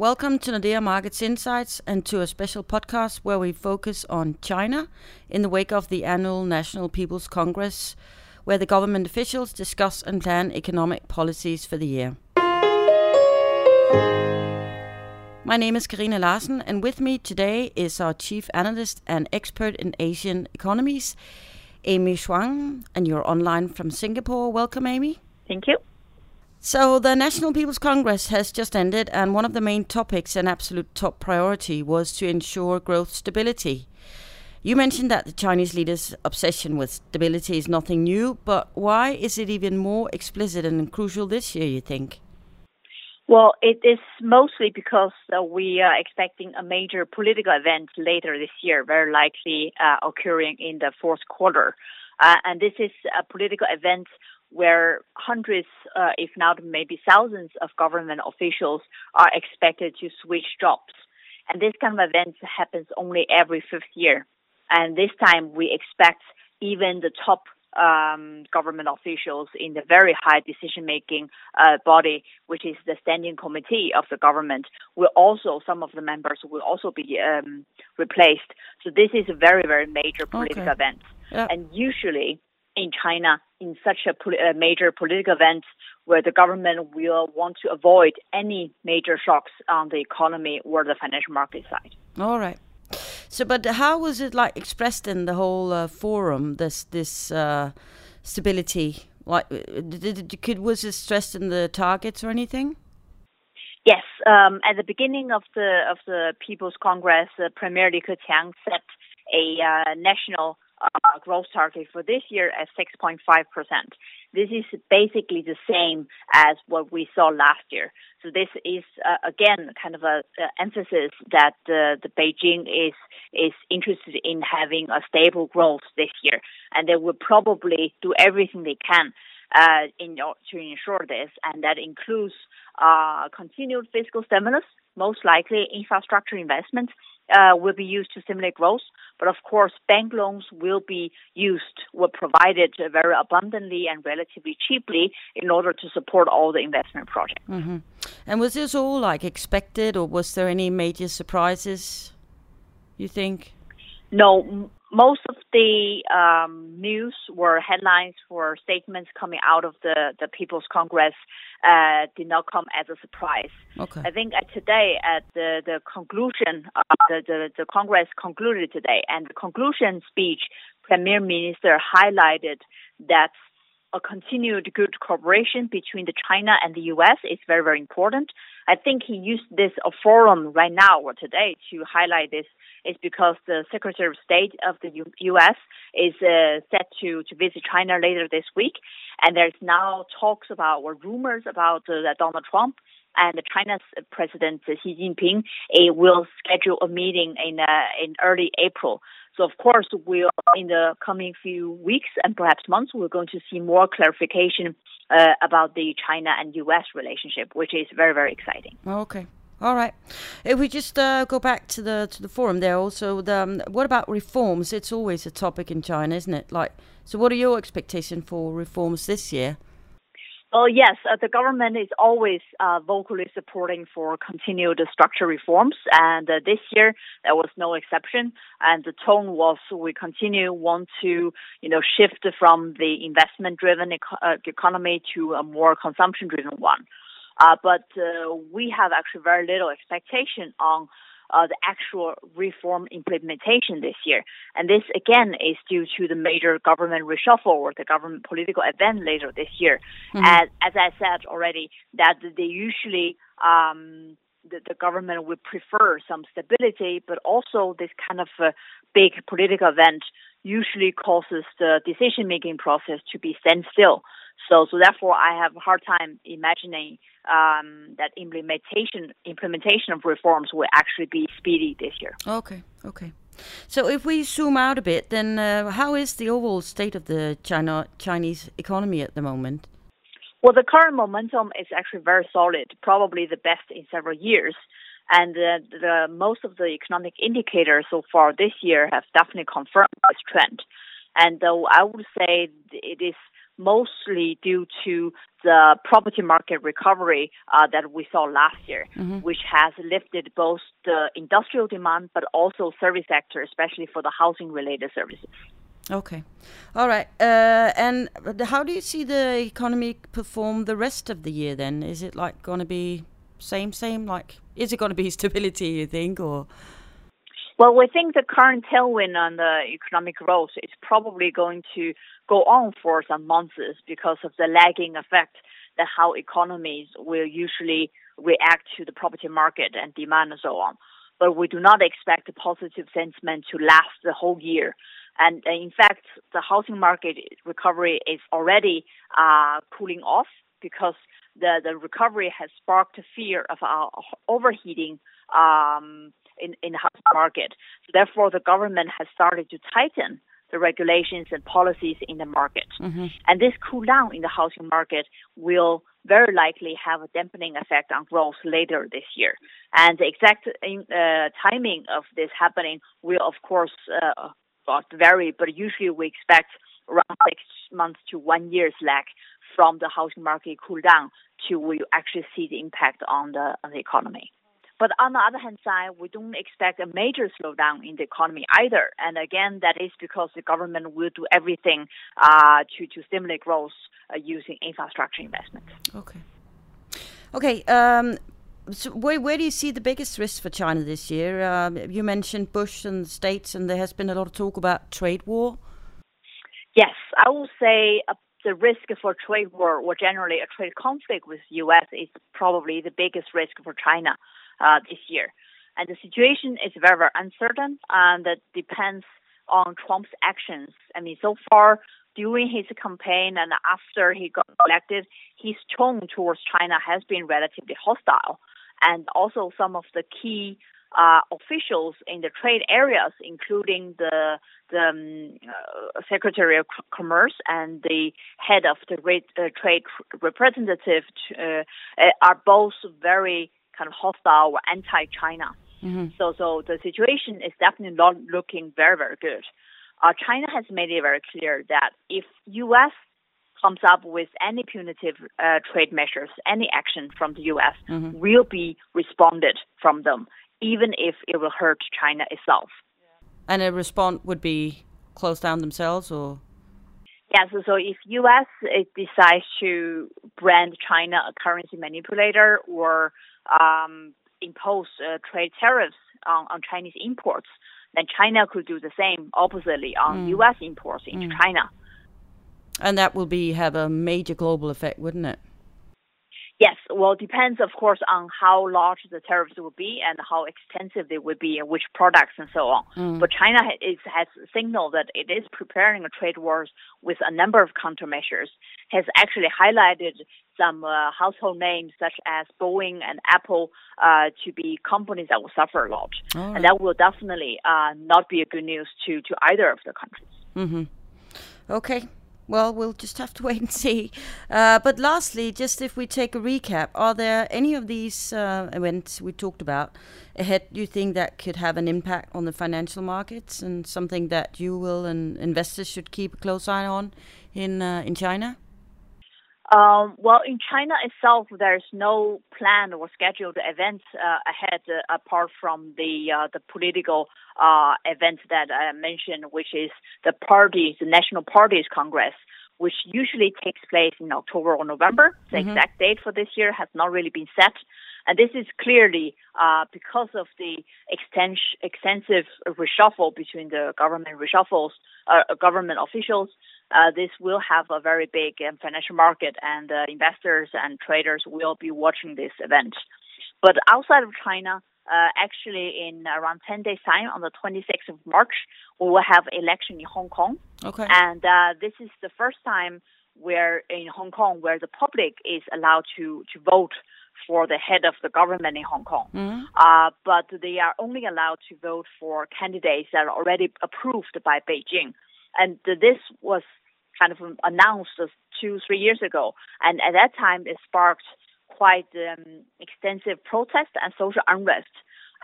Welcome to Nordea Markets Insights and to a special podcast where we focus on China in the wake of the annual National People's Congress, where the government officials discuss and plan economic policies for the year. My name is Karina Larsen, and with me today is our chief analyst and expert in Asian economies, Amy Zhuang, and you're online from Singapore. Welcome, Amy. Thank you. So, the National People's Congress has just ended, and one of the main topics and absolute top priority was to ensure growth stability. You mentioned that the Chinese leaders' obsession with stability is nothing new, but why is it even more explicit and crucial this year, you think? Well, it is mostly because uh, we are expecting a major political event later this year, very likely uh, occurring in the fourth quarter. Uh, and this is a political event where hundreds, uh, if not maybe thousands, of government officials are expected to switch jobs. And this kind of event happens only every fifth year. And this time we expect even the top um, government officials in the very high decision making uh, body, which is the standing committee of the government, will also, some of the members will also be um, replaced. So this is a very, very major political okay. event. And usually, in China in such a, a major political event where the government will want to avoid any major shocks on the economy or the financial market side. All right. So, but how was it like expressed in the whole uh, forum? This this uh, stability, like, did, did, was it stressed in the targets or anything? Yes, um, at the beginning of the of the People's Congress, uh, Premier Li Keqiang set a uh, national uh, growth target for this year at 6.5%. This is basically the same as what we saw last year. So this is uh, again kind of a, emphasis that uh, the Beijing is is interested in having a stable growth this year, and they will probably do everything they can uh, in, to ensure this, and that includes uh, continued fiscal stimulus, most likely infrastructure investments, uh, will be used to stimulate growth. But of course, bank loans will be used, were provided very abundantly and relatively cheaply in order to support all the investment projects. Mm-hmm. And was this all like expected, or was there any major surprises? You think? No, most of the um, news were headlines for statements coming out of the, the People's Congress uh, did not come as a surprise. Okay. I think today at the, the conclusion, uh, the, the, the Congress concluded today, and the conclusion speech, Premier Minister highlighted that a continued good cooperation between the China and the U.S. is very, very important. I think he used this forum right now or today to highlight this is because the Secretary of State of the U.S. is uh, set to, to visit China later this week. And there's now talks about or rumors about uh, Donald Trump and the China's President Xi Jinping uh, will schedule a meeting in uh, in early April. So of course, we'll in the coming few weeks and perhaps months, we're going to see more clarification uh, about the China and U.S. relationship, which is very very exciting. Okay. All right. If we just uh, go back to the to the forum there, also, the, um, what about reforms? It's always a topic in China, isn't it? Like, so what are your expectations for reforms this year? Oh yes, uh, the government is always uh, vocally supporting for continued structural reforms, and uh, this year there was no exception. And the tone was we continue want to you know shift from the investment-driven uh, economy to a more consumption-driven one. Uh, but uh, we have actually very little expectation on uh, the actual reform implementation this year. And this again is due to the major government reshuffle or the government political event later this year. Mm-hmm. And as I said already, that they usually um, the, the, government would prefer some stability, but also this kind of a big political event usually causes the decision making process to be standstill. So, so therefore, I have a hard time imagining um, that implementation implementation of reforms will actually be speedy this year. Okay, okay. So, if we zoom out a bit, then uh, how is the overall state of the China Chinese economy at the moment? Well, the current momentum is actually very solid, probably the best in several years. And uh, the, most of the economic indicators so far this year have definitely confirmed this trend. And uh, I would say it is mostly due to the property market recovery uh, that we saw last year, mm-hmm. which has lifted both the industrial demand but also service sector, especially for the housing related services. Okay, all right. Uh, and how do you see the economy perform the rest of the year? Then is it like going to be same, same? Like, is it going to be stability? You think, or? Well, we think the current tailwind on the economic growth is probably going to go on for some months because of the lagging effect that how economies will usually react to the property market and demand and so on. But we do not expect the positive sentiment to last the whole year. And in fact, the housing market recovery is already uh, cooling off because the, the recovery has sparked fear of uh, overheating um, in, in the housing market. So therefore, the government has started to tighten the regulations and policies in the market. Mm-hmm. And this cool down in the housing market will very likely have a dampening effect on growth later this year. And the exact uh, timing of this happening will, of course, uh, vary, but usually we expect around six months to one year's lag from the housing market cool down to we actually see the impact on the, on the economy. But on the other hand side, we don't expect a major slowdown in the economy either. And again, that is because the government will do everything uh, to, to stimulate growth uh, using infrastructure investment. Okay. Okay. Um, so where, where do you see the biggest risk for China this year? Um, you mentioned Bush and the States, and there has been a lot of talk about trade war. Yes, I will say uh, the risk for trade war or generally a trade conflict with the U.S. is probably the biggest risk for China uh, this year. And the situation is very, very uncertain, and it depends on Trump's actions. I mean, so far during his campaign and after he got elected, his tone towards China has been relatively hostile. And also, some of the key uh, officials in the trade areas, including the the um, uh, Secretary of Commerce and the head of the uh, trade representative, uh, are both very kind of hostile or anti-China. Mm-hmm. So, so the situation is definitely not looking very, very good. Uh, China has made it very clear that if U.S. comes up with any punitive uh, trade measures, any action from the U.S. Mm-hmm. will be responded from them, even if it will hurt China itself. And a response would be close down themselves, or Yes, so, so if U.S. decides to brand China a currency manipulator or um, impose uh, trade tariffs on, on Chinese imports, then China could do the same oppositely on mm. U.S. imports into mm. China. And that will be have a major global effect, wouldn't it? Yes, well, it depends, of course, on how large the tariffs will be and how extensive they will be and which products and so on. Mm. But China is, has signaled that it is preparing a trade wars with a number of countermeasures, has actually highlighted some uh, household names such as Boeing and Apple uh, to be companies that will suffer a lot. Right. And that will definitely uh, not be a good news to, to either of the countries. Mm-hmm. Okay, well, we'll just have to wait and see. Uh, but lastly, just if we take a recap, are there any of these uh, events we talked about ahead you think that could have an impact on the financial markets and something that you will and investors should keep a close eye on in uh, in China? Um, well, in China itself, there's no planned or scheduled events uh, ahead uh, apart from the uh, the political uh, event that I mentioned, which is the party, the National Party's Congress, which usually takes place in October or November. The mm-hmm. exact date for this year has not really been set. And this is clearly uh, because of the extens- extensive reshuffle between the government reshuffles, uh, government officials uh, this will have a very big um, financial market, and uh, investors and traders will be watching this event. But outside of China, uh, actually, in around 10 days' time, on the 26th of March, we will have election in Hong Kong. Okay. And uh, this is the first time where in Hong Kong where the public is allowed to, to vote for the head of the government in Hong Kong. Mm-hmm. Uh, but they are only allowed to vote for candidates that are already approved by Beijing. And this was kind of announced two, three years ago. And at that time, it sparked quite um, extensive protest and social unrest.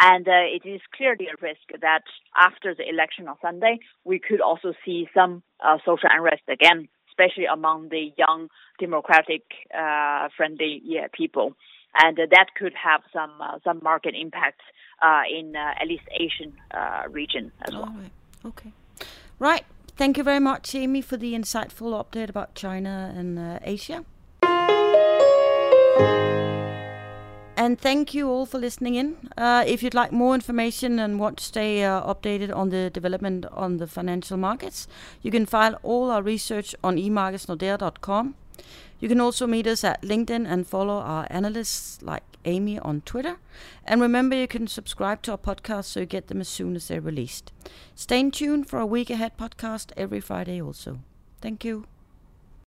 And uh, it is clearly a risk that after the election on Sunday, we could also see some uh, social unrest again especially among the young, democratic, uh, friendly yeah, people, and that could have some uh, some market impact uh, in uh, at least Asian region as well. Right. Okay, right. Thank you very much, Amy, for the insightful update about China and Asia. And thank you all for listening in. Uh, if you'd like more information and want to stay uh, updated on the development on the financial markets, you can find all our research on emarketsnordea.com. You can also meet us at LinkedIn and follow our analysts like Amy on Twitter. And remember, you can subscribe to our podcast so you get them as soon as they're released. Stay tuned for a week ahead podcast every Friday also. Thank you.